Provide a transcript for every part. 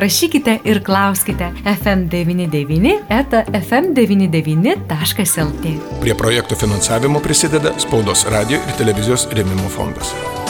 rašykite ir klauskite FM99 eta FM99.lt. Prie projektų finansavimo prisideda Spaudos radio ir televizijos rėmimo fondas.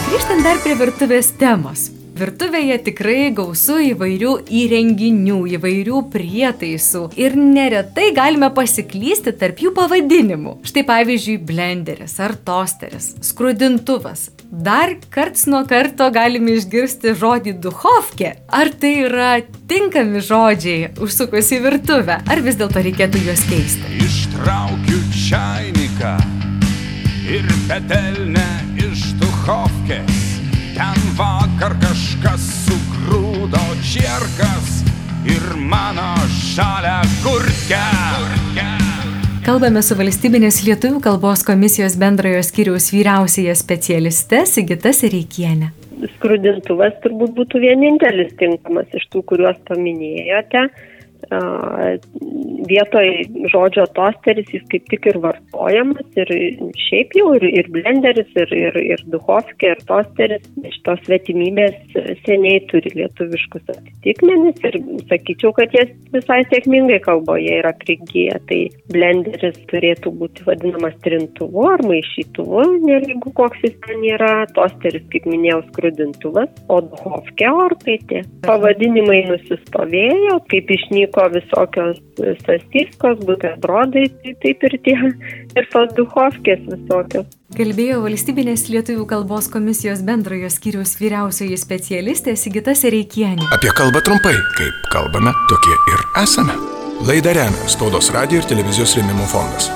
Grįžtant dar prie virtuvės temos. Virtuvėje tikrai gausu įvairių įrenginių, įvairių prietaisų ir neretai galime pasiklysti tarp jų pavadinimų. Štai pavyzdžiui, blenderis ar tosteris, skrudintuvas. Dar karts nuo karto galime išgirsti žodį duhovkė. Ar tai yra tinkami žodžiai užsukus į virtuvę, ar vis dėlto reikėtų juos keisti? Ištraukiu čainiką ir petelnę iš duhovkės. Mano šalia kurkia. Kalbame su valstybinės lietuvių kalbos komisijos bendrojo skyriaus vyriausiaja specialiste Sigita Sereikienė. Skrudintuvas turbūt būtų vienintelis tinkamas iš tų, kuriuos paminėjote vietoj žodžio tosteris jis kaip tik ir vartojamas ir šiaip jau ir, ir blenderis, ir, ir, ir duhovskė, ir tosteris. Šitos svetimybės seniai turi lietuviškus atitikmenis ir sakyčiau, kad jie visai sėkmingai kalboje yra prigyję. Tai blenderis turėtų būti vadinamas trintuvu ar maišytuvu, nelygu koks jis ten yra, tosteris, kaip minėjau, skrudintuvas, o duhovskė orkaitė. Pavadinimai nusistovėjo, kaip išnyko visokios sastyskos, buterbrodai, tai taip ir tie, ir tos duhovkės visokios. Kalbėjo valstybinės lietuvių kalbos komisijos bendrojo skyriaus vyriausioji specialistė Sigita Sereikienė. Apie kalbą trumpai, kaip kalbame, tokie ir esame. Laidą remia Spaudos radio ir televizijos rėmimo fondas.